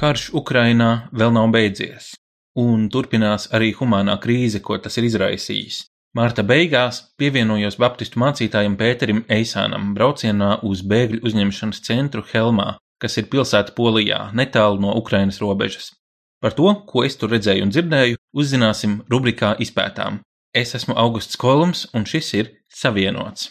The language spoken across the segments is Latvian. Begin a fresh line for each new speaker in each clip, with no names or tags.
Karš Ukrainā vēl nav beidzies, un turpinās arī humānā krīze, ko tas ir izraisījis. Marta beigās pievienojos baptistu mācītājam Pēterim Eisānam braucienā uz bēgļu uzņemšanas centru Helmā, kas ir pilsēta Polijā, netālu no Ukrainas robežas. Par to, ko es tur redzēju un dzirdēju, uzzināsim rubrikā Izpētām. Es esmu Augusts Kolums, un šis ir Savienots.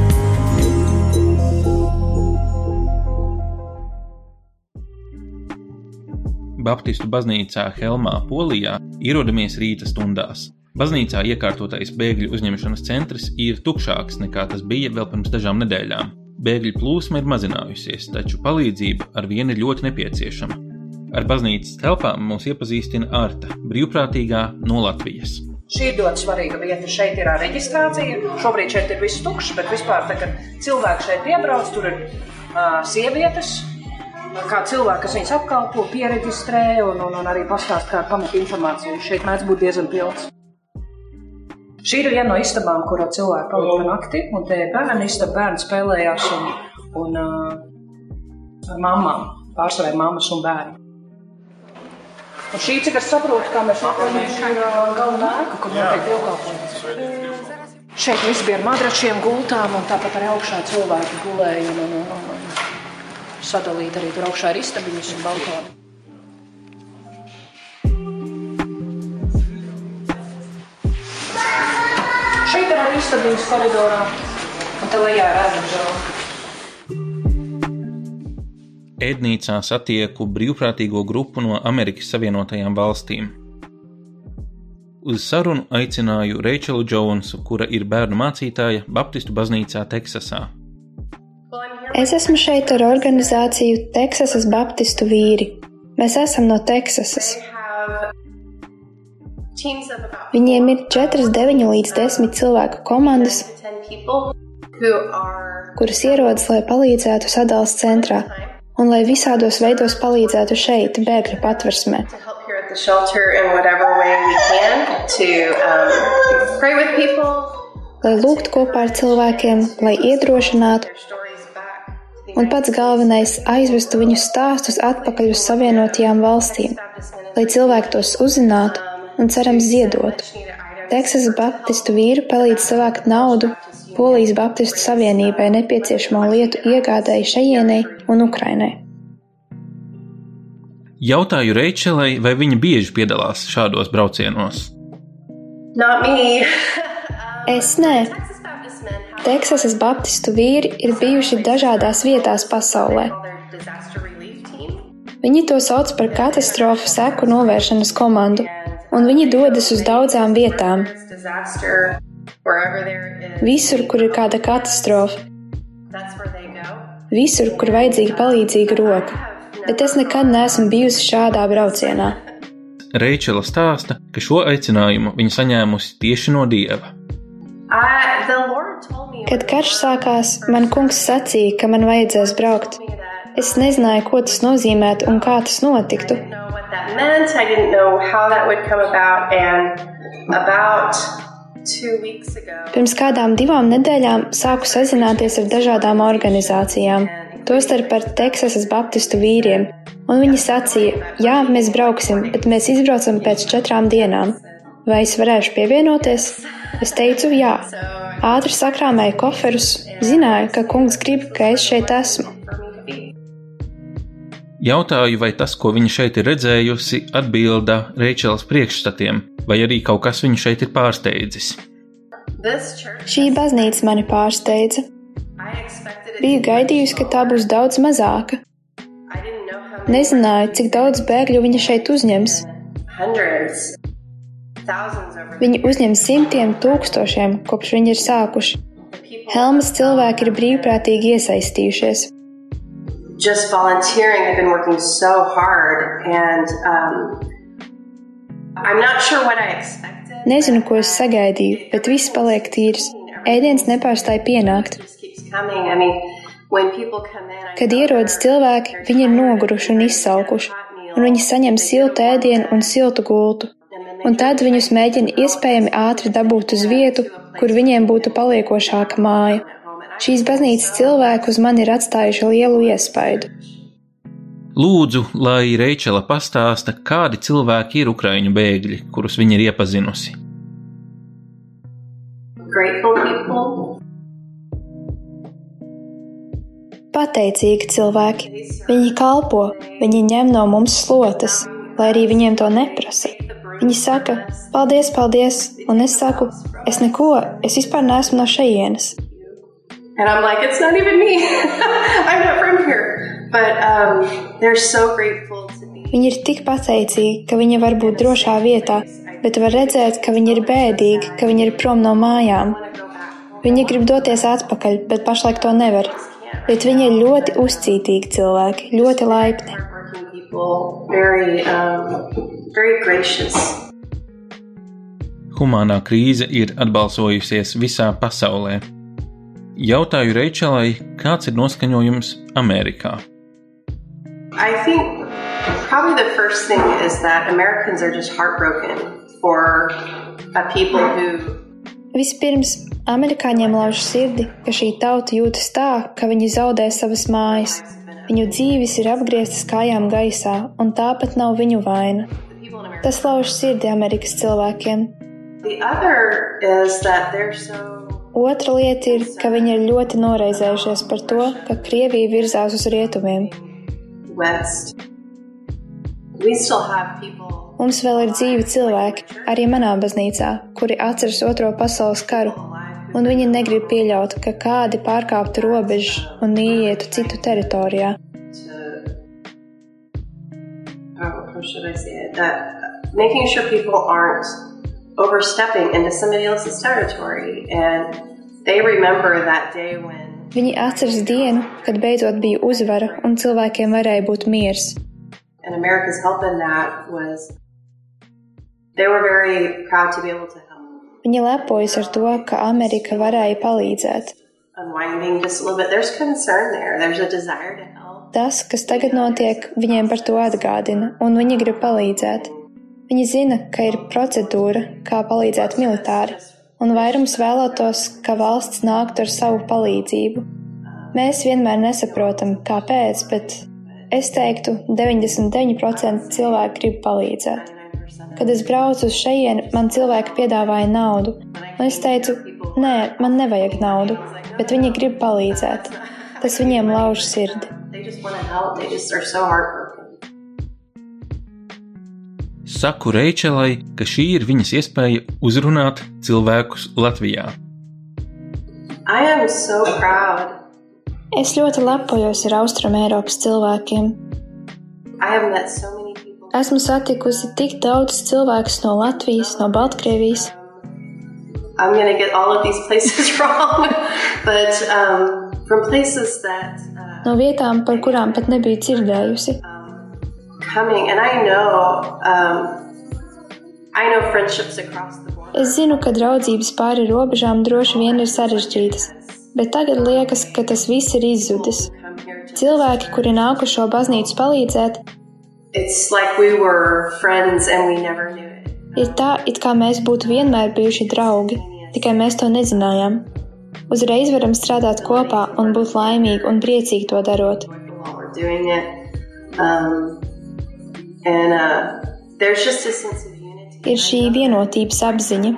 Baptistu baznīcā Helmā, Polijā, ierodamies rīta stundās. Baznīcā iekārtotais bēgļu uzņemšanas centrs ir tukšāks nekā tas bija vēl pirms dažām nedēļām. Bēgļu plūsma ir mazinājusies, taču palīdzība ar vienu ir ļoti nepieciešama. Ar baznīcas telpām mūs iepazīstina Arta, brīvprātīgā no Latvijas.
Šī ir ļoti svarīga vieta. Šeit ir reģistrācija. Šobrīd šeit ir viss tukšs, bet vispār, tā, kad cilvēki šeit iebrauc, tur ir uh, sievietes, kā cilvēki, kas viņas apkalpo, pieregistrē un, un, un arī pastāst kādu pamatu informāciju. Šeit mēdz būt diezgan pilns. Šī ir viena no istabām, kurā cilvēki palika naktī, un te ir bērnu istaba, bērni spēlējās un, un uh, ar mamām, pārsvarēja mammas un bērni. Un šī, cik es saprotu, kā mēs ir uh, galvenā ēka, kur notiek dievkalpojums. Šeit viss bija ar madračiem, gultām, un tāpat arī augšā cilvēki gulēja un, un, un, un sadalīt arī tur augšā ir istabiņas un balkoni. Šeit ir arī istabiņas koridorā, un te lejā ir ēdams zāle.
Ēdnīcā satieku brīvprātīgo grupu no Amerikas Savienotajām valstīm. Uz sarunu aicināju Reičelu Džonsu, kura ir bērnu mācītāja Baptistu baznīcā Teksasā.
Es esmu šeit ar organizāciju Teksasas Baptistu vīri. Mēs esam no Teksasas. Viņiem ir 4, 9 līdz 10 cilvēku komandas, kuras ierodas, lai palīdzētu sadalījuma centrā un lai visādos veidos palīdzētu šeit, bēgļu patversmē.
um,
Lai lūgtu kopā ar cilvēkiem, lai iedrošinātu, un pats galvenais - aizvestu viņu stāstus atpakaļ uz Savienotajām valstīm, lai cilvēki tos uzzinātu un cerams ziedotu. Teksasas Baptistu vīri palīdz savākt naudu Polijas Baptistu Savienībai nepieciešamo lietu iegādēji šejienei un Ukrainai.
Jautāju Reičelai, vai viņa bieži piedalās šādos braucienos.
Not me.
Es nē. Teksasas Baptistu vīri ir bijuši dažādās vietās pasaulē. Viņi to sauc par katastrofu seku novēršanas komandu, un viņi dodas uz daudzām vietām, visur, kur ir kāda katastrofa, visur, kur vajadzīga palīdzīga roka. Bet es nekad neesmu bijusi šādā braucienā.
Reičela stāsta, ka šo aicinājumu viņa saņēmusi tieši no dieva.
I,
Kad karš sākās, man kungs sacīja, ka man vajadzēs braukt. Es nezināju, ko tas nozīmētu un kā tas notiktu. Pirms kādām divām nedēļām sāku sazināties ar dažādām organizācijām, tostarp ar Teksasas Baptistu vīriem, un viņi sacīja, jā, mēs brauksim, bet mēs izbraucam pēc četrām dienām. Vai es varēšu pievienoties? Es teicu, jā. Ātri sakrāmēju koferus, zināju, ka kungs grib, ka es šeit esmu.
Jautāju, vai tas, ko viņa šeit ir redzējusi, atbilda Reičelas priekšstatiem, vai arī kaut kas viņu šeit ir pārsteidzis.
Šī baznīca mani pārsteidza. Biju gaidījusi, ka tā būs daudz mazāka. Nezināju, cik daudz bēgļu viņa šeit uzņems.
hundreds,
Viņi uzņem simtiem tūkstošiem, kopš viņi ir sākuši. Helmas cilvēki ir brīvprātīgi iesaistījušies. just volunteering. I've been working so hard, and um, I'm not sure what I expected.
Nezinu, ko es sagaidīju, bet viss paliek tīrs. Ēdiens nepārstāja pienākt. Kad ierodas cilvēki, viņi ir noguruši un izsalkuši, un viņi saņem siltu ēdienu un siltu gultu. Un tad viņus mēģina iespējami ātri dabūt uz vietu, kur viņiem būtu paliekošāka māja. Šīs baznīcas cilvēki uz mani ir atstājuši lielu iespaidu.
Lūdzu, lai Reičela pastāsta, kādi cilvēki ir ukraiņu bēgļi, kurus viņa ir iepazinusi.
grateful people.
Pateicīgi cilvēki. Viņi kalpo, viņi ņem no mums slotas, lai arī viņiem to neprasa. Viņi saka, paldies, paldies, un es saku, es neko, es vispār neesmu no šejienes.
And I'm like, it's not even me. I'm not from here. But um, they're so grateful to be.
Viņi ir tik pateicīgi, ka viņi var būt drošā vietā, bet var redzēt, ka viņi ir bēdīgi, ka viņi ir prom no mājām. Viņi grib doties atpakaļ, bet pašlaik to nevar. Bet viņi ir ļoti uzcītīgi cilvēki, ļoti laipni.
Very, um, very gracious.
Humānā krīze ir atbalsojusies visā pasaulē. Jautāju Reičelai, kāds ir noskaņojums Amerikā.
I think probably the first thing is that Americans are just heartbroken for a people who
Vispirms, amerikāņiem lauž sirdi, ka šī tauta jūtas tā, ka viņi zaudē savas mājas. Viņu dzīves ir apgrieztas kājām gaisā, un tāpat nav viņu vaina. Tas lauž sirdi Amerikas cilvēkiem. Otra lieta ir, ka viņi ir ļoti noraizējušies par to, ka Krievija virzās uz rietumiem. Mums vēl ir dzīvi cilvēki, arī manā baznīcā, kuri atceras Otro pasaules karu, un viņi negrib pieļaut, ka kādi pārkāptu robežas un ieietu citu teritorijā.
How should I say it? That making sure people aren't overstepping into somebody else's territory and they remember that day when
Viņi atceras dienu, kad beidzot bija uzvara un cilvēkiem varēja būt miers.
and America's help in that was they were very proud to be able to help
Viņi lepojas ar to, ka Amerika varēja palīdzēt.
unwinding just a little bit. There's concern there. There's a desire to help.
Tas, kas tagad notiek, viņiem par to atgādina, un viņi grib palīdzēt. Viņi zina, ka ir procedūra, kā palīdzēt militāri, un vairums vēlētos, ka valsts nāktu ar savu palīdzību. Mēs vienmēr nesaprotam, kāpēc, bet es teiktu, 99% cilvēku grib palīdzēt. Kad es braucu uz šejienu, man cilvēki piedāvāja naudu, un es teicu, nē, man nevajag naudu, bet viņi grib palīdzēt. Tas viņiem lauž sirdi.
They just want to help. They just are so heartbroken.
Saku Reičelai, ka šī ir viņas iespēja uzrunāt cilvēkus Latvijā.
I am so proud.
Es ļoti lepojos ar Austrum Eiropas cilvēkiem.
I have met so many people.
Esmu satikusi tik daudz cilvēkus no Latvijas, no Baltkrievijas.
I'm going to get all of these places wrong, but um, from places that
no vietām, par kurām pat nebiju dzirdējusi.
um.
Es zinu, ka draudzības pāri robežām droši vien ir sarežģītas, bet tagad liekas, ka tas viss ir izzudis. Cilvēki, kuri nāk uz šo baznīcu palīdzēt,
like we we
ir tā, it kā mēs būtu vienmēr bijuši draugi, tikai mēs to nezinājām. Uzreiz varam strādāt kopā un būt laimīgi un priecīgi to darot.
Um, uh.
Ir šī vienotības apziņa.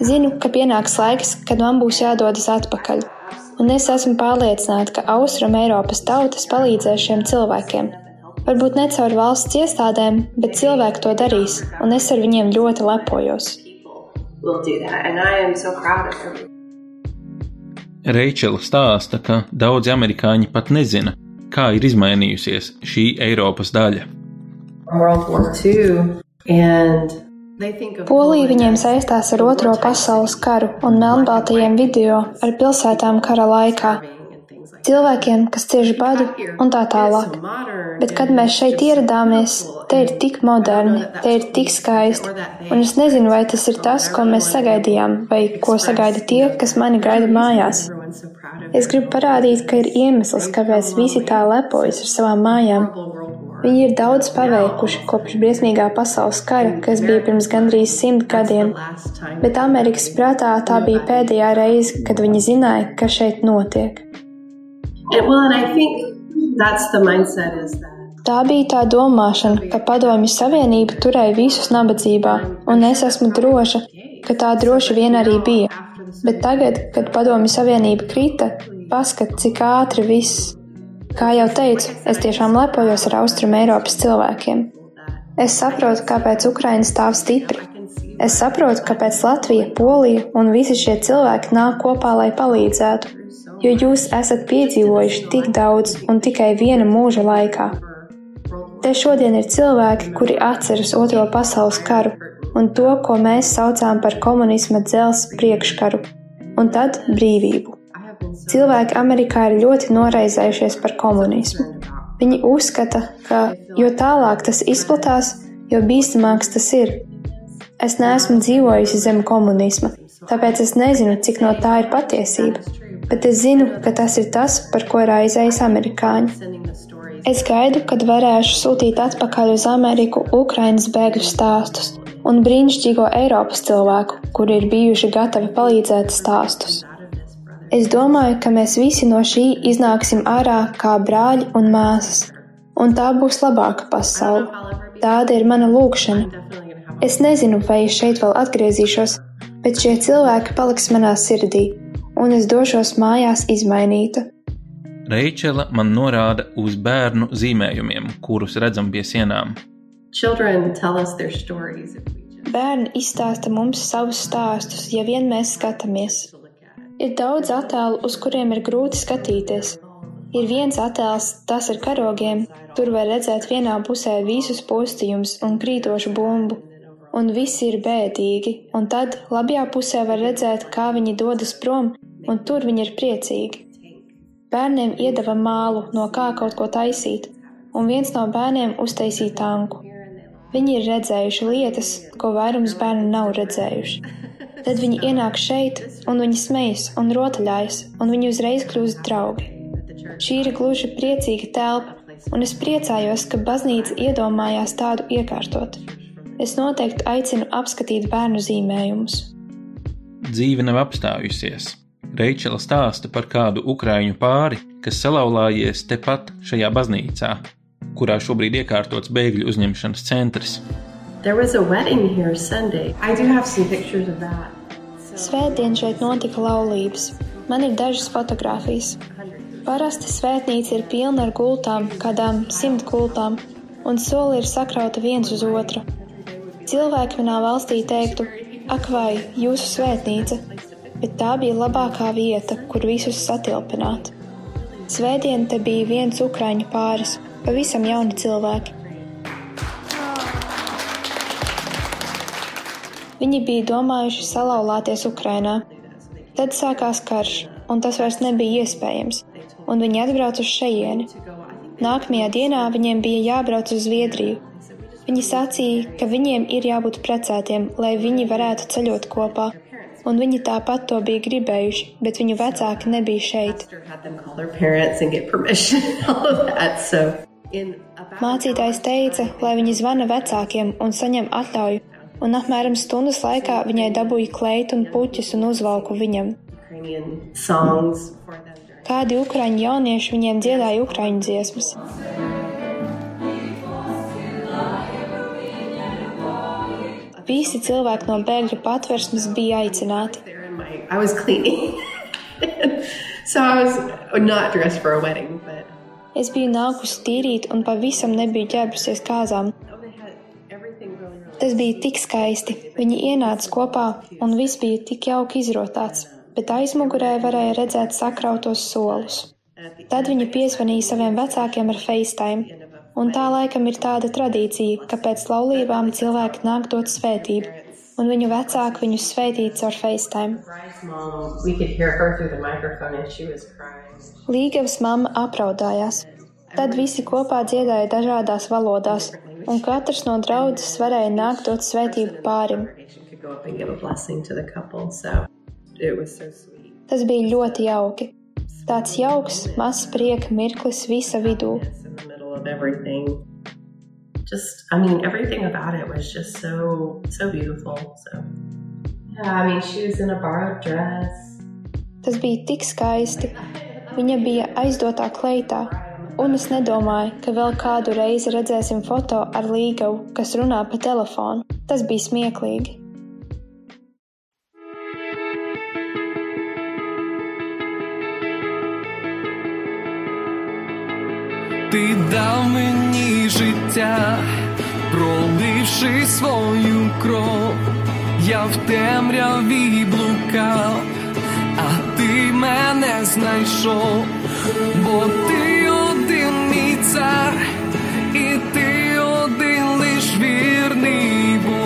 Zinu, ka pienāks laiks, kad man būs jādodas atpakaļ, un es esmu pārliecināta, ka Austrum Eiropas tautas palīdzēs šiem cilvēkiem. Varbūt ne caur valsts iestādēm, bet cilvēki to darīs, un es ar viņiem ļoti lepojos.
will do that, and I am so proud of them.
Reičela stāsta, ka daudzi amerikāņi pat nezina, kā ir izmainījusies šī Eiropas daļa.
Polija viņiem saistās ar Otro pasaules karu un melnbaltajiem video ar pilsētām kara laikā.
Cilvēkiem, kas cieš badu un tā tālāk. Bet, kad mēs šeit ieradāmies, te ir tik moderni, te ir tik skaisti, un es nezinu, vai tas ir tas, ko mēs sagaidījām, vai ko sagaida tie, kas mani gaida mājās. Es gribu parādīt, ka ir iemesls, kāpēc visi tā lepojas ar savām mājām. Viņi ir daudz paveikuši kopš briesmīgā pasaules kara, kas bija pirms gandrīz simt gadiem, bet Amerikas prātā tā bija pēdējā reize, kad viņi zināja, kas šeit notiek. Tā bija tā domāšana, ka Padomju Savienība turēja visus nabadzībā, un es esmu droša, ka tā droši vien arī bija. Bet tagad, kad Padomju Savienība krita, paskat, cik ātri viss Kā jau teicu, es tiešām lepojos ar Austrum Eiropas cilvēkiem. Es saprotu, kāpēc Ukraina stāv stipri. Es saprotu, kāpēc Latvija, Polija un visi šie cilvēki nāk kopā, lai palīdzētu, jo jūs esat piedzīvojuši tik daudz un tikai viena mūža laikā. Te šodien ir cilvēki, kuri atceras Otro pasaules karu un to, ko mēs saucām par komunisma dzels priekškaru, un tad brīvību. Cilvēki Amerikā ir ļoti noraizējušies par komunismu. Viņi uzskata, ka jo tālāk tas izplatās, jo bīstamāks tas ir. Es neesmu dzīvojusi zem komunisma, tāpēc es nezinu, cik no tā ir patiesība, bet es zinu, ka tas ir tas, par ko raizējas amerikāņi. Es gaidu, kad varēšu sūtīt atpakaļ uz Ameriku Ukrainas bēgļu stāstus un brīnišķīgo Eiropas cilvēku, kuri ir bijuši gatavi palīdzēt stāstus. Es domāju, ka mēs visi no šī iznāksim ārā kā brāļi un māsas, un tā būs labāka pasaule. Tāda ir mana lūkšana. Es nezinu, vai es šeit vēl atgriezīšos, bet šie cilvēki paliks manā sirdī, un es došos mājās izmainīta.
Reičela man norāda uz bērnu zīmējumiem, kurus redzam pie sienām.
Bērni izstāsta mums savus stāstus, ja vien mēs skatāmies. Ir daudz attēlu, uz kuriem ir grūti skatīties. Ir viens attēls, tas ar karogiem, tur var redzēt vienā pusē visus postījumus un krītošu bumbu, un viss ir bēdīgi, un tad labajā pusē var redzēt, kā viņi dodas prom, un tur viņi ir priecīgi. Bērniem iedeva mālu, no kā kaut ko taisīt, un viens no bērniem uztaisīja tanku. Viņi ir redzējuši lietas, ko vairums bērnu nav redzējuši. Tad viņi ienāk šeit, un viņi smejas un rotaļājas, un viņi uzreiz kļūst draugi. Šī ir gluži priecīga telpa, un es priecājos, ka baznīca iedomājās tādu iekārtot. Es noteikti aicinu apskatīt bērnu zīmējumus.
Dzīve nav apstājusies. Reičela stāsta par kādu ukrāņu pāri, kas salauzājies tepat šajā baznīcā, kurā šobrīd iekārtots bēgļu uzņemšanas centrs.
There was a wedding here Sunday. I do have some pictures of that.
Svētdien šeit notika laulības. Man ir dažas fotogrāfijas. Parasti svētnīca ir pilna ar gultām, kādām simt gultām, un soli ir sakrauta viens uz otru. Cilvēki manā valstī teiktu, ak, vai jūsu svētnīca, bet tā bija labākā vieta, kur visus satilpināt. Svētdien te bija viens ukrāņu pāris, pavisam jauni cilvēki. Viņi bija domājuši salauzties Ukrajinā. Tad sākās karš, un tas vairs nebija iespējams, un viņi atbrauca uz šejieni. Nākamajā dienā viņiem bija jābrauc uz Zviedriju. Viņi sacīja, ka viņiem ir jābūt precētiem, lai viņi varētu ceļot kopā, un viņi tāpat to bija gribējuši, bet viņu vecāki nebija šeit. Mācītājs teica, lai viņi zvana vecākiem un saņem atļauju, un apmēram stundas laikā viņai dabūja kleitu un puķus un uzvalku viņam. Kādi ukraiņu jaunieši viņiem dziedāja ukraiņu dziesmas. Visi cilvēki no bēgļu patversmes bija aicināti.
so I was not dressed for a wedding, but
Es biju nākusi tīrīt un pavisam nebiju ģērbusies kāzām. Tas bija tik skaisti. Viņi ienāca kopā, un viss bija tik jauki izrotāts, bet aizmugurē varēja redzēt sakrautos solus. Tad viņi piezvanīja saviem vecākiem ar FaceTime, un tā laikam ir tāda tradīcija, ka pēc laulībām cilvēki nāk dot svētību, un viņu vecāki viņus sveitīja caur FaceTime. Līgavas mamma apraudājās. Tad visi kopā dziedāja dažādās valodās, un katrs no draudzes varēja nākt dot svētību pārim. Tas bija ļoti jauki. Tāds jauks, mazs prieka mirklis visa vidū.
Middle of everything. Just, I mean, everything about it was just so, so beautiful. So, yeah, I mean, she was in a borrowed dress.
Tas bija tik skaisti. Viņa bija aizdotā kleitā, un es nedomāju, ka vēl kādu reizi redzēsim foto ar līgavu, kas runā pa telefonu. Tas bija smieklīgi.
Ти дав мені життя, проливши свою кров, я в темряві блукав, а ти мене знайшов, бо ти один мій цар, і ти один лиш вірний Бог.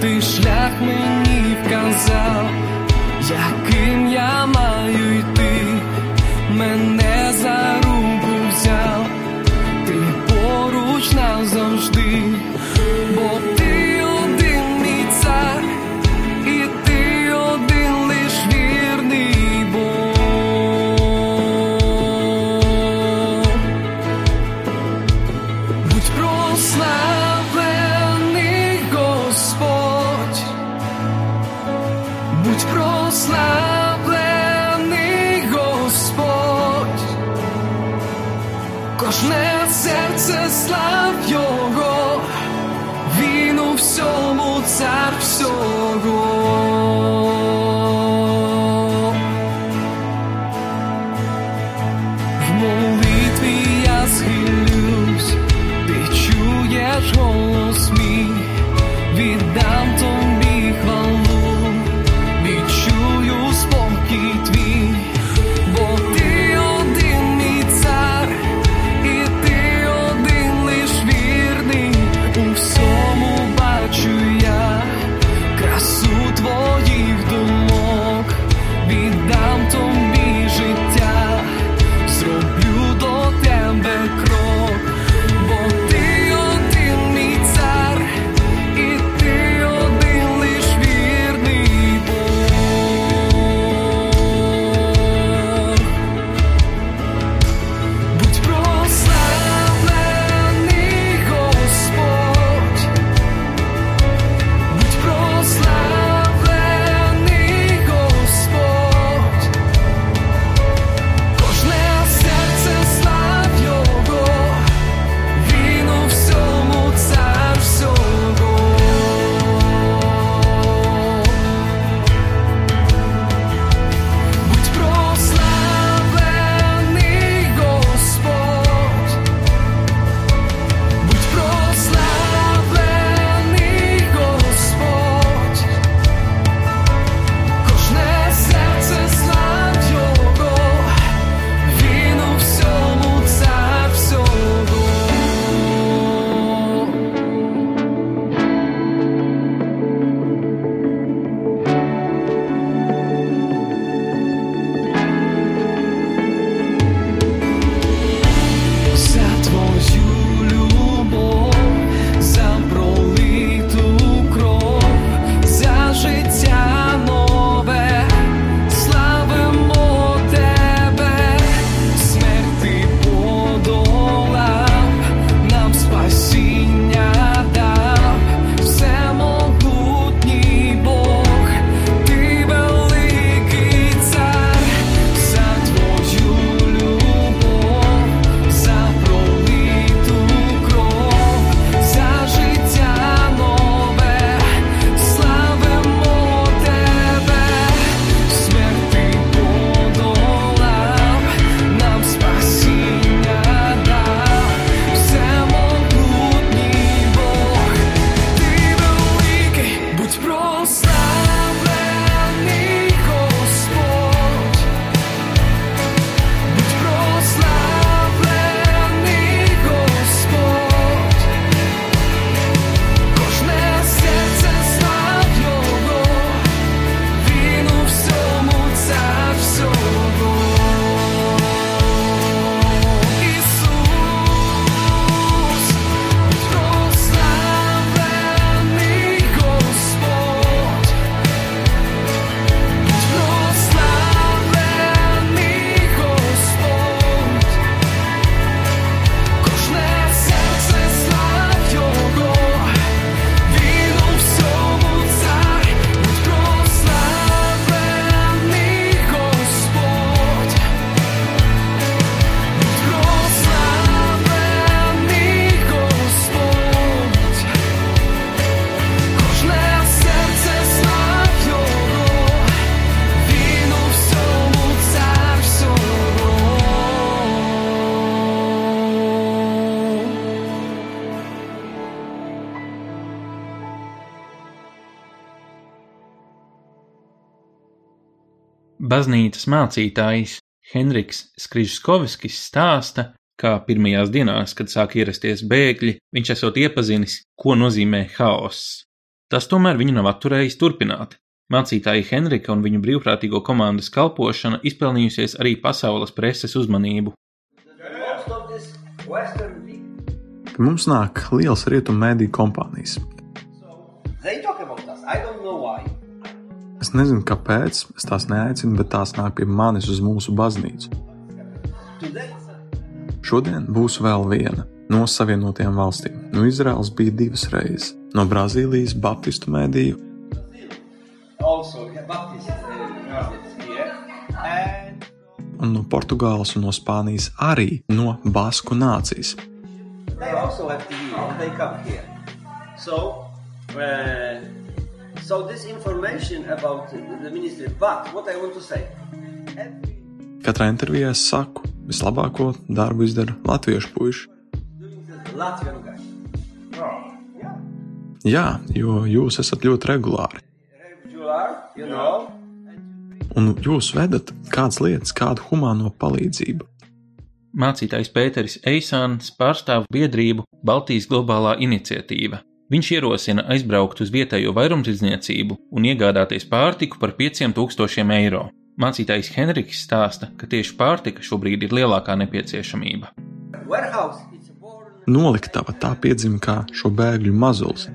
Ти шлях мені вказав, ama you such walls.
Baznīcas mācītājs Henriks Skrižskovskis stāsta, kā pirmajās dienās, kad sāk ierasties bēgļi, viņš esot iepazinis, ko nozīmē haoss. Tas tomēr viņu nav atturējis turpināt. Mācītāja Henrika un viņu brīvprātīgo komandas kalpošana izpelnījusies arī pasaules preses uzmanību.
Mums nāk liels rietumu mēdīju kompānijas. Es nezinu, kāpēc es tās neaicinu, bet tās nāk pie manis uz mūsu baznīcu. Šodien būs vēl viena no Savienotajām valstīm. No Izraels bija divas reizes. No Brazīlijas Baptistu mēdīju un no Portugāles un no Spānijas arī no Basku nācijas.
Here. So, uh, so this information about the ministry. But what I want to say,
Katrā intervijā es saku, vislabāko darbu izdara latviešu puiši. Jā, jo jūs esat ļoti regulāri.
You know.
Un jūs vedat kādas lietas, kādu humāno palīdzību.
Mācītājs Pēteris Eisāns pārstāv biedrību Baltijas globālā iniciatīva. Viņš ierosina aizbraukt uz vietējo vairumtirdzniecību un iegādāties pārtiku par 5000 eiro. Mācītājs Henriks stāsta, ka tieši pārtika šobrīd ir lielākā nepieciešamība.
Noliktava tā piedzima kā šo bēgļu mazulis.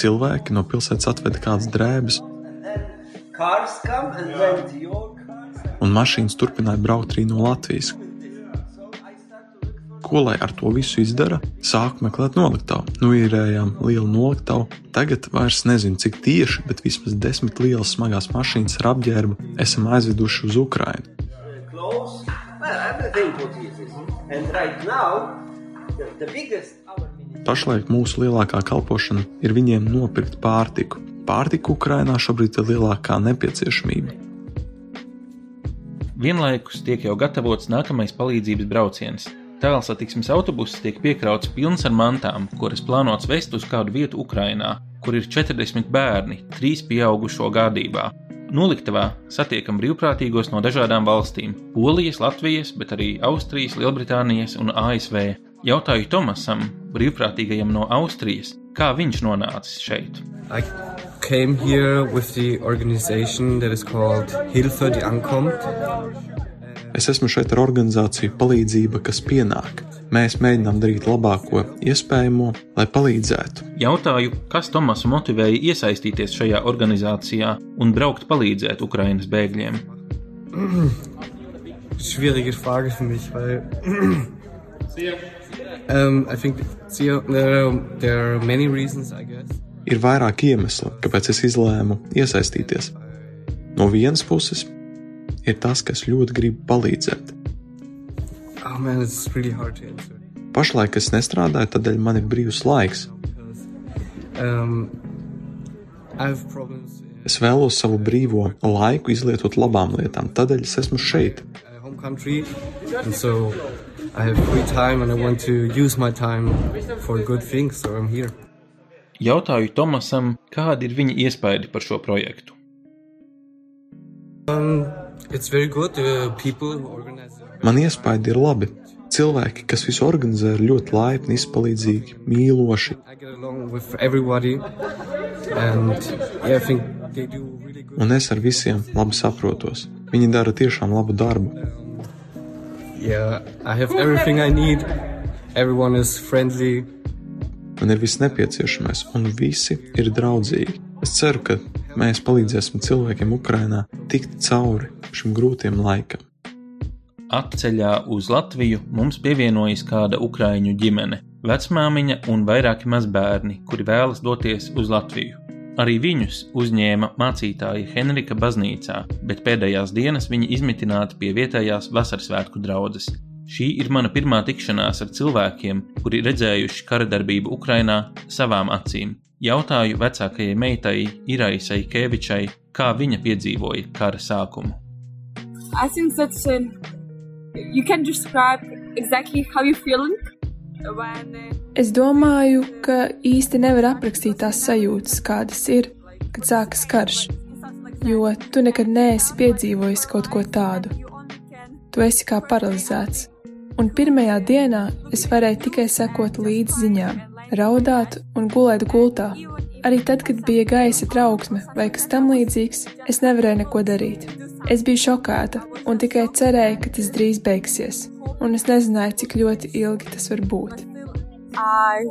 Cilvēki no pilsētas atveda kādas drēbes, un mašīnas turpināja braukt arī no Latvijas. Ko lai ar to visu izdara? Sāku meklēt noliktavu. Nu, īrējām lielu noliktavu. Tagad vairs nezinu, cik tieši, bet vismaz desmit lielas smagās mašīnas ar apģērbu esam aizveduši uz Ukrajinu. Pašlaik mūsu lielākā kalpošana ir viņiem nopirkt pārtiku. Pārtika Ukrajinā šobrīd ir lielākā nepieciešamība.
Vienlaikus tiek jau gatavots nākamais palīdzības brauciens. Tālsatiksmes autobuss tiek piekrauts pilns ar mantām, kuras plānots vest uz kādu vietu Ukrajinā, kur ir 40 bērni, 3 pieaugušo gādībā. Noliktavā satiekam brīvprātīgos no dažādām valstīm - Polijas, Latvijas, bet arī Austrijas, Lielbritānijas un ASV. Jautāju Tomasam, brīvprātīgajam no Austrijas, kā viņš nonācis šeit.
I came here with the organization that is called Hilfe, die ankommt.
Es esmu šeit ar organizāciju Palīdzība, kas pienāk. Mēs mēģinām darīt labāko iespējamo, lai palīdzētu.
Jautāju, kas Tomasu motivēja iesaistīties šajā organizācijā un braukt palīdzēt Ukrainas bēgļiem.
Schwierige Frage für mich, weil um, I think there are, there are many reasons, I guess.
Ir vairāk iemeslu, kāpēc es izlēmu iesaistīties. No vienas puses, ir tas, ka es ļoti gribu palīdzēt.
Oh man, really.
Pašlaik es nestrādāju, tādēļ man ir brīvs laiks.
Um, I have problems in
Es vēlos savu brīvo laiku izlietot labām lietām, tādēļ es esmu šeit.
my home country, and so I have free time, and I want to use my time for good things. So I'm here.
Jautāju Tomasam, kādi ir viņa iespaidi par šo projektu.
Um, it's very good. The people who organize. it.
Man iespaidi ir labi. Cilvēki, kas visu organizē, ir ļoti laipni, izpalīdzīgi, mīloši. Un es ar visiem labi saprotos. Viņi dara tiešām labu darbu.
Yeah, I have everything I need. Everyone is friendly.
Man ir viss nepieciešamais, un visi ir draudzīgi. Es ceru, ka mēs palīdzēsim cilvēkiem Ukrajinā tikt cauri šim grūtiem laikam.
Atceļā uz Latviju mums pievienojas kāda ukraiņu ģimene - vecmāmiņa un vairāki mazbērni, kuri vēlas doties uz Latviju. Arī viņus uzņēma mācītāja Henrika baznīcā, bet pēdējās dienas viņi izmitināti pie vietējās vasarasvētku draudzes. Šī ir mana pirmā tikšanās ar cilvēkiem, kuri redzējuši kara darbību Ukrainā savām acīm. Jautāju vecākajai meitai Iraisai Kevičai, kā viņa piedzīvoja kara sākumu.
I think that um, you can describe exactly how you're feeling when uh,
Es domāju, ka īsti nevar aprakstīt tās sajūtas, kādas ir,
kad sākas karš, jo tu nekad neesi piedzīvojis kaut ko tādu. Tu esi kā paralizēts, un pirmajā dienā es varēju tikai sekot līdzi ziņām, raudāt un gulēt gultā. Arī tad, kad bija gaisa trauksme vai kas tam līdzīgs, es nevarēju neko darīt. Es biju šokēta un tikai cerēju, ka tas drīz beigsies, un es nezināju, cik ļoti ilgi tas var būt.
I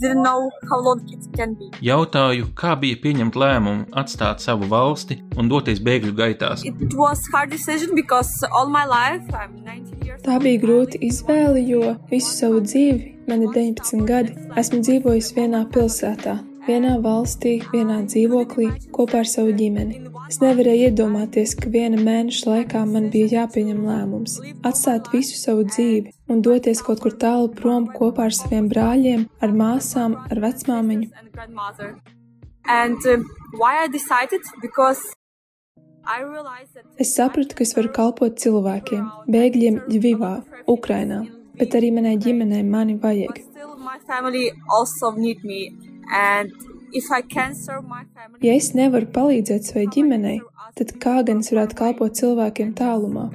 didn't know how long it can be.
Jautāju, kā bija pieņemt lēmumu atstāt savu valsti un doties bēgļu gaitās.
It was hard decision because all my life I'm 19 years
Tā bija grūta izvēle, jo visu savu dzīvi, man ir 19 gadi, esmu dzīvojis vienā pilsētā, vienā valstī, vienā dzīvoklī kopā ar savu ģimeni. Es nevarēju iedomāties, ka viena mēneša laikā man bija jāpieņem lēmums atstāt visu savu dzīvi un doties kaut kur tālu prom kopā ar saviem brāļiem, ar māsām, ar vecmāmiņu.
and. And um, why I decided because
Es sapratu, ka es varu kalpot cilvēkiem, bēgļiem Ļuvivā, Ukrainā, bet arī manai ģimenei mani vajag.
still my family also need me and if I can serve my family
Ja es nevaru palīdzēt savai ģimenei, tad kā gan es varētu kalpot cilvēkiem tālumā?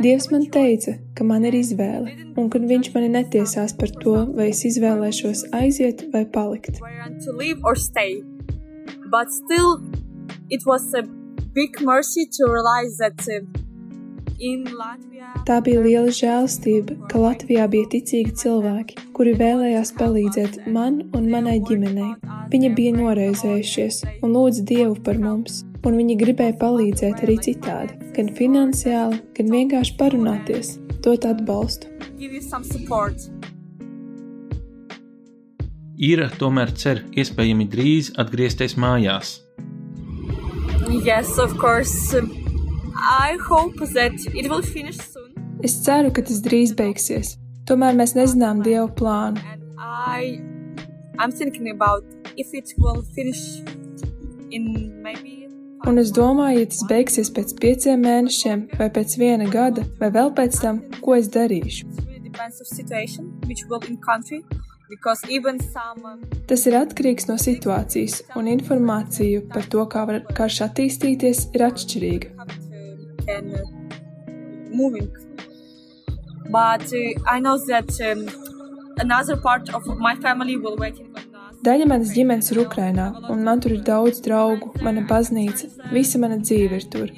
Dievs man teica, ka man ir izvēle, un ka Viņš mani netiesās par to, vai es izvēlēšos aiziet vai palikt.
But still, it was a big mercy to realize that uh, in Latvia,
Tā bija liela žēlstība, ka Latvijā bija ticīgi cilvēki, kuri vēlējās palīdzēt man un manai ģimenei. Viņi bija noraizējušies un lūdza Dievu par mums, un viņi gribēja palīdzēt arī citādi, gan finansiāli, gan vienkārši parunāties, dot atbalstu.
Ira tomēr cer iespējami drīz atgriezties mājās.
Yes, of course. um, I hope that it will finish soon.
Es ceru, ka tas drīz beigsies. Tomēr mēs nezinām Dieva plānu.
I, I'm thinking about if it will finish in maybe
Un es domāju, ja tas beigsies pēc pieciem mēnešiem, vai pēc viena gada, vai vēl pēc tam, ko es darīšu.
Um,
Tas ir atkarīgs no situācijas, un informācija par to, kā var karš attīstīties, ir atšķirīga.
uh, uh, I know that um, another part of my family will waiting on us.
Daļa manas ģimenes ir Ukrainā, un man tur ir daudz draugu, mana baznīca, visa mana dzīve ir tur.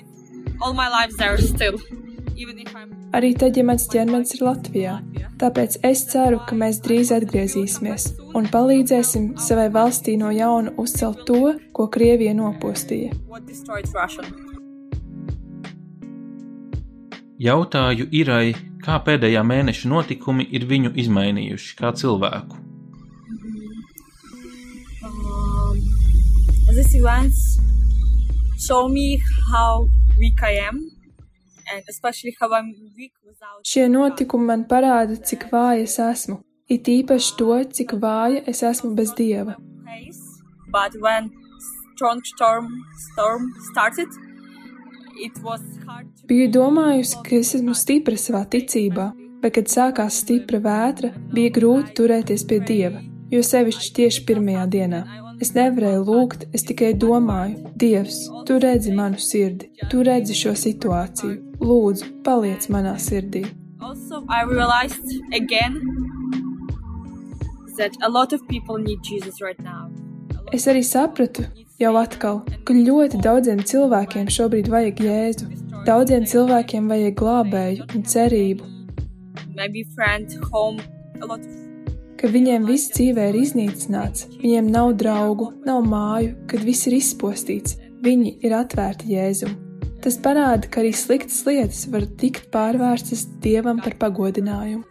All my lives there still,
Arī tad, ja mans ķermenis ir Latvijā. Tāpēc es ceru, ka mēs drīz atgriezīsimies un palīdzēsim savai valstī no jauna uzcelt to, ko Krievija nopostīja.
Jautāju Irai, kā pēdējā mēneša notikumi ir viņu izmainījuši kā cilvēku.
Um, these events show me how weak I am,
Šie notikumi man parāda, cik vāja es esmu, it īpaši to, cik vāja es esmu bez dieva. Biju domājusi, ka es esmu stipra savā ticībā, bet, kad sākās stipra vētra, bija grūti turēties pie dieva, jo sevišķi tieši pirmajā dienā. Es nevarēju lūgt, es tikai domāju, Dievs, tu redzi manu sirdi, tu redzi šo situāciju. Lūdzu, paliec manā sirdī.
Also, I realized again that a lot of people need Jesus right now.
Es arī sapratu, jau atkal, ka ļoti daudziem cilvēkiem šobrīd vajag jēzu. Daudziem cilvēkiem vajag glābēju un cerību,
Maybe friend, home, a lot of
ka viņiem viss dzīvē ir iznīcināts, viņiem nav draugu, nav māju, kad viss ir izpostīts, viņi ir atvērti jēzum. Tas parāda, ka arī sliktas lietas var tikt pārvērstas dievam par pagodinājumu.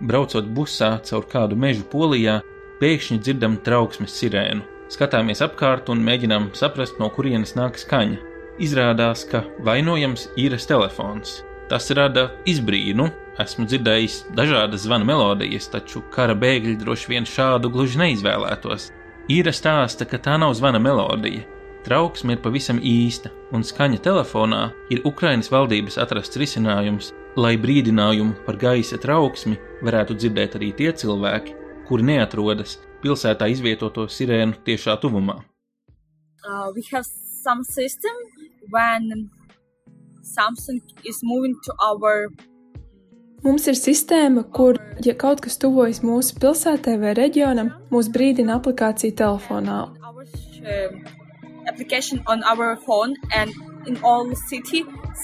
Braucot busā caur kādu mežu polijā, pēkšņi dzirdam trauksmes sirēnu. Skatāmies apkārt un mēģinām saprast, no kurienes nāk skaņa. Izrādās, ka vainojams ir telefons. Tas rada izbrīnu. Esmu dzirdējis dažādas zvana melodijas, taču kara bēgļi droši vien šādu gluži neizvēlētos. Īra stāsta, ka tā nav zvana melodija. Trauksme ir pavisam īsta, un skaņa telefonā ir Ukraiņas valdības atrasts risinājums, lai brīdinājumu par gaisa trauksmi varētu dzirdēt arī tie cilvēki, kuri neatrodas pilsētā izvietoto sirēnu tiešā tuvumā.
Uh, we have some system when something is moving to our
Mums ir sistēma, kur, ja kaut kas tuvojas mūsu pilsētai vai reģionam, mūs brīdina aplikācija telefonā.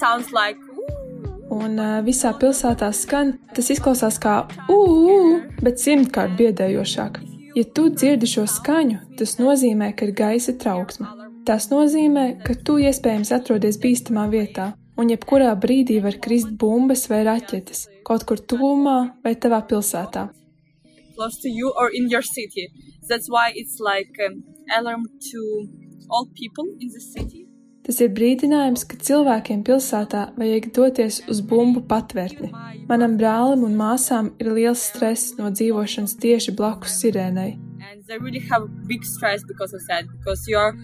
sounds like
Un uh, visā pilsētā skan, tas izklausās kā ū, bet simtkārt biedējošāk. Ja tu dzirdi šo skaņu, tas nozīmē, ka ir gaisa trauksme. Tas nozīmē, ka tu iespējams atrodies bīstamā vietā, un jebkurā brīdī var krist bumbas vai raķetes kaut kur tuvumā vai tavā pilsētā.
close to you or in your city. That's why it's like um, alarm to all people in the city.
Tas ir brīdinājums, ka cilvēkiem pilsētā vajag doties uz bumbu patvērtni. Manam brālim un māsām ir liels stress no dzīvošanas tieši blakus sirēnai.
And they really have big stress because of that. Because you and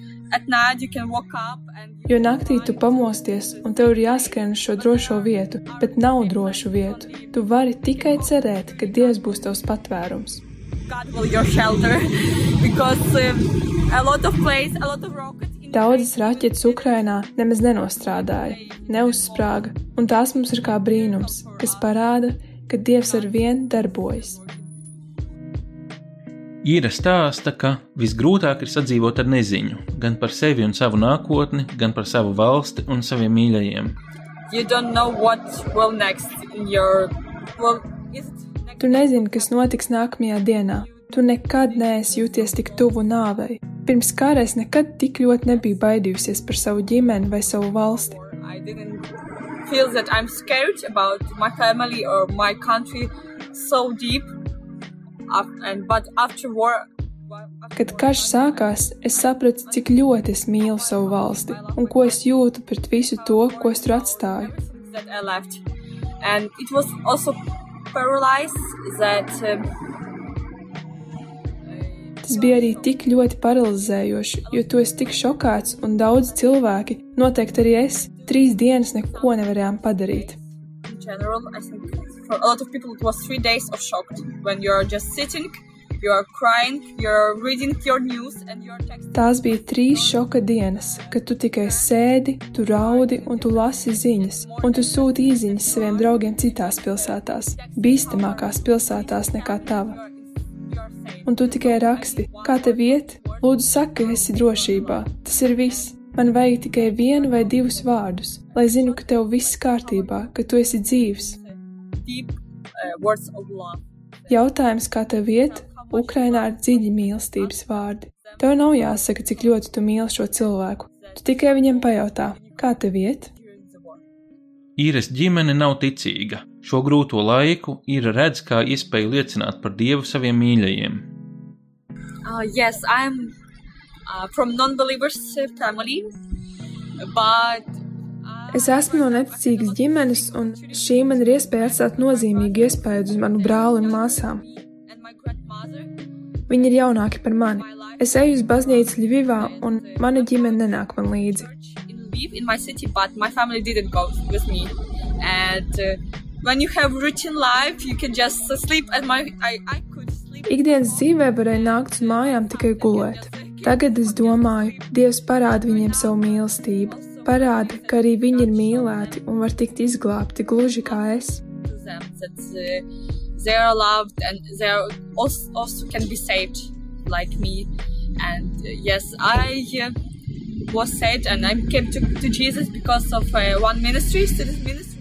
Jo naktī tu pamosties un tev ir jāskrien uz šo drošo vietu, bet nav drošu vietu. Tu vari tikai cerēt, ka Dievs būs tavs patvērums.
Um.
Daudzas raķetes Ukrainā nemaz nenostrādāja, neuzsprāga, un tās mums ir kā brīnums, kas parāda, ka Dievs ar vienu darbojas.
Īra stāsta, ka visgrūtāk ir sadzīvot ar neziņu, gan par sevi un savu nākotni, gan par savu valsti un saviem mīļajiem.
You don't know what will next in your. Well, it
Tu nezini, kas notiks nākamajā dienā. Tu nekad neesi jūties tik tuvu nāvei. Pirms kara es nekad tik ļoti nebiju baidījusies par savu ģimeni vai savu valsti.
I didn't feel that I'm scared about my family or my country so deep.
Kad karš sākās, es sapratu, cik ļoti es mīlu savu valsti un ko es jūtu pret visu to, ko es tur atstāju.
that I left, and it was also paralyzed that um,
Tas bija arī tik ļoti paralizējoši, jo tu esi tik šokēts, un daudz cilvēki, noteikti arī es, trīs dienas neko nevarējām padarīt.
in general, I think for a lot of people it was three days of shock when you're just sitting, you're crying, you're reading your news, and you're texting.
Tās bija trīs šoka dienas, kad tu tikai sēdi, tu raudi un tu lasi ziņas, un tu sūti īsiņas saviem draugiem citās pilsētās, bīstamākās pilsētās nekā tava. Un tu tikai raksti, kā tev iet, lūdzu, saki, ka esi drošībā. Tas ir viss. Man vajag tikai vienu vai divus vārdus, lai zinu, ka tev viss kārtībā, ka tu esi dzīves. Jautājums, kā tev iet, Ukrainā ir dziļi mīlestības vārdi. Tev nav jāsaka, cik ļoti tu mīli šo cilvēku. Tu tikai viņam pajautā, kā tev iet?
Īres ģimene nav ticīga. Šo grūto laiku ir redz kā iespēju liecināt par Dievu saviem mīļajiem.
Uh, yes, I'm uh, from non-believers uh, family, but
Es esmu no neticīgas ģimenes, un šī man ir iespēja atstāt nozīmīgu iespēju uz manu brāli un māsām. Viņi ir jaunāki par mani. Es eju uz baznīcu Ļuvivā, un mana ģimene nenāk man līdzi. Ikdienas dzīvē varēja nākt uz mājām tikai gulēt. Tagad es domāju, Dievs parāda viņiem savu mīlestību, parāda, ka arī viņi ir mīlēti un var tikt izglābti gluži kā es.
they are loved and they are also, also can be saved like me. And uh, yes, I uh, was saved and I came to, to Jesus because of uh, one ministry, student ministry.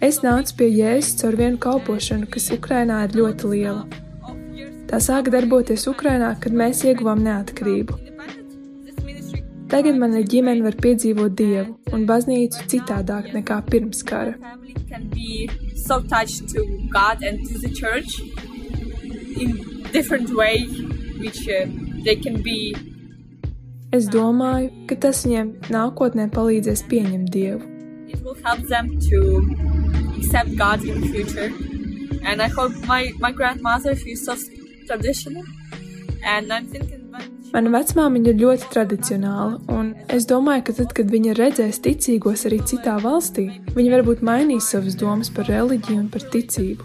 Es nācu pie Jēzus caur vienu kalpošanu, kas Ukrainā ir ļoti liela. Tā sāka darboties Ukrainā, kad mēs ieguvām neatkarību. Tagad mana ģimene var piedzīvot Dievu un baznīcu citādāk nekā pirms kara.
Can be so touched to God and to the church in different way, which uh, they can be
Es domāju, ka tas viņiem nākotnē palīdzēs pieņemt Dievu.
it will help them to accept God in the future. And I hope my, my grandmother, she's so traditional. And I'm thinking when
Mana vecmāmiņa ir ļoti tradicionāla, un es domāju, ka tad, kad viņa redzēs ticīgos arī citā valstī, viņa varbūt mainīs savas domas par reliģiju un par ticību.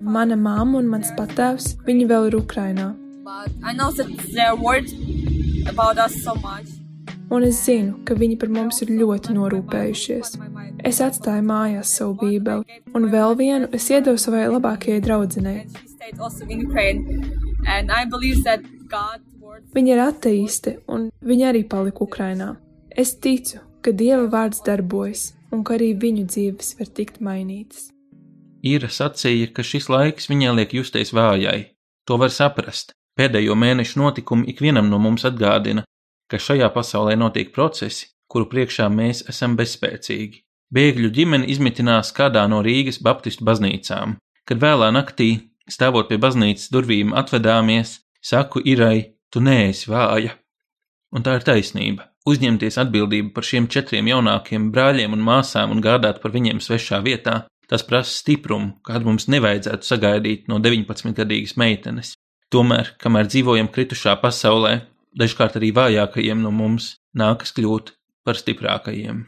Mana mamma un mans patēvs, viņi vēl ir Ukrainā.
But I know that they're worried about us so much.
Un es zinu, ka viņi par mums ir ļoti norūpējušies. Es atstāju mājās savu bībeli, un vēl vienu es iedevu savai labākajai draudzenei. Viņa ir ateiste, un viņa arī palika Ukrainā. Es ticu, ka Dieva vārds darbojas, un ka arī viņu dzīves var tikt mainītas.
Ira sacīja, ka šis laiks viņai liek justies vājai. To var saprast. Pēdējo mēnešu notikumi ikvienam no mums atgādina, ka šajā pasaulē notiek procesi, kuru priekšā mēs esam bezspēcīgi. Bēgļu ģimene izmitinās kādā no Rīgas Baptistu baznīcām. Kad vēlā naktī, stāvot pie baznīcas durvīm, atvedāmies, saku Irai, tu neesi vāja. Un tā ir taisnība. Uzņemties atbildību par šiem četriem jaunākiem brāļiem un māsām un gādāt par viņiem svešā vietā, tas prasa stiprumu, kādu mums nevajadzētu sagaidīt no 19-gadīgas meitenes. Tomēr, kamēr dzīvojam kritušā pasaulē, dažkārt arī vājākajiem no mums nākas kļūt par stiprākajiem.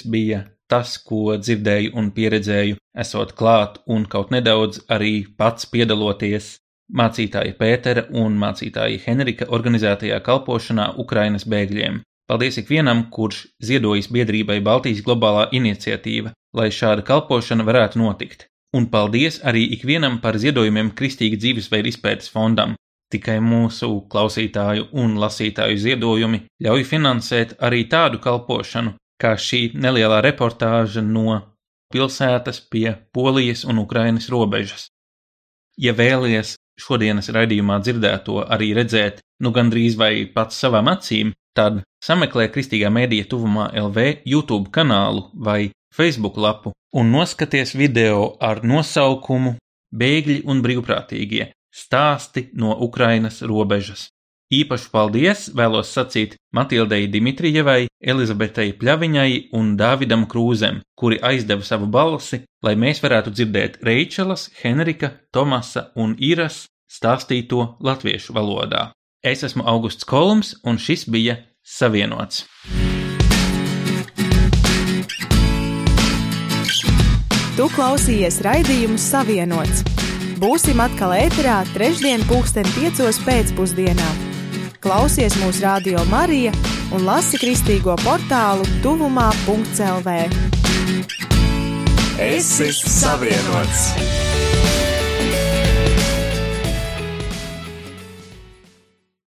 Šis bija tas, ko dzirdēju un pieredzēju, esot klāt un kaut nedaudz arī pats piedaloties mācītāja Pētera un mācītāja Henrika organizētajā kalpošanā Ukrainas bēgļiem. Paldies ikvienam, kurš ziedojis biedrībai Baltijas globālā iniciatīva, lai šāda kalpošana varētu notikt. Un paldies arī ikvienam par ziedojumiem Kristīga dzīvesveida izpētes fondam.
Tikai mūsu klausītāju un lasītāju ziedojumi ļauj finansēt arī tādu kalpošanu, kā šī nelielā reportāža no pilsētas pie Polijas un Ukrainas robežas. Ja vēlies šodienas raidījumā dzirdēto arī redzēt, nu gandrīz vai pats savām acīm, tad sameklē Kristīgā mēdīja tuvumā LV YouTube kanālu vai Facebook lapu un noskaties video ar nosaukumu Bēgļi un brīvprātīgie - stāsti no Ukrainas robežas. Īpašu paldies vēlos sacīt Matildei Dimitrijevai, Elizabetei Pļaviņai un Dāvidam Krūzem, kuri aizdeva savu balsi, lai mēs varētu dzirdēt Reičelas, Henrika, Tomasa un Iras stāstīto latviešu valodā. Es esmu Augusts Kolums, un šis bija Savienots.
Tu klausījies raidījumu Savienots. Būsim atkal ēterā trešdien, pulksten piecos pēcpusdienā. Klausies mūsu radio Marija un lasi kristīgo portālu tuvumā.lv.
Esi savienots!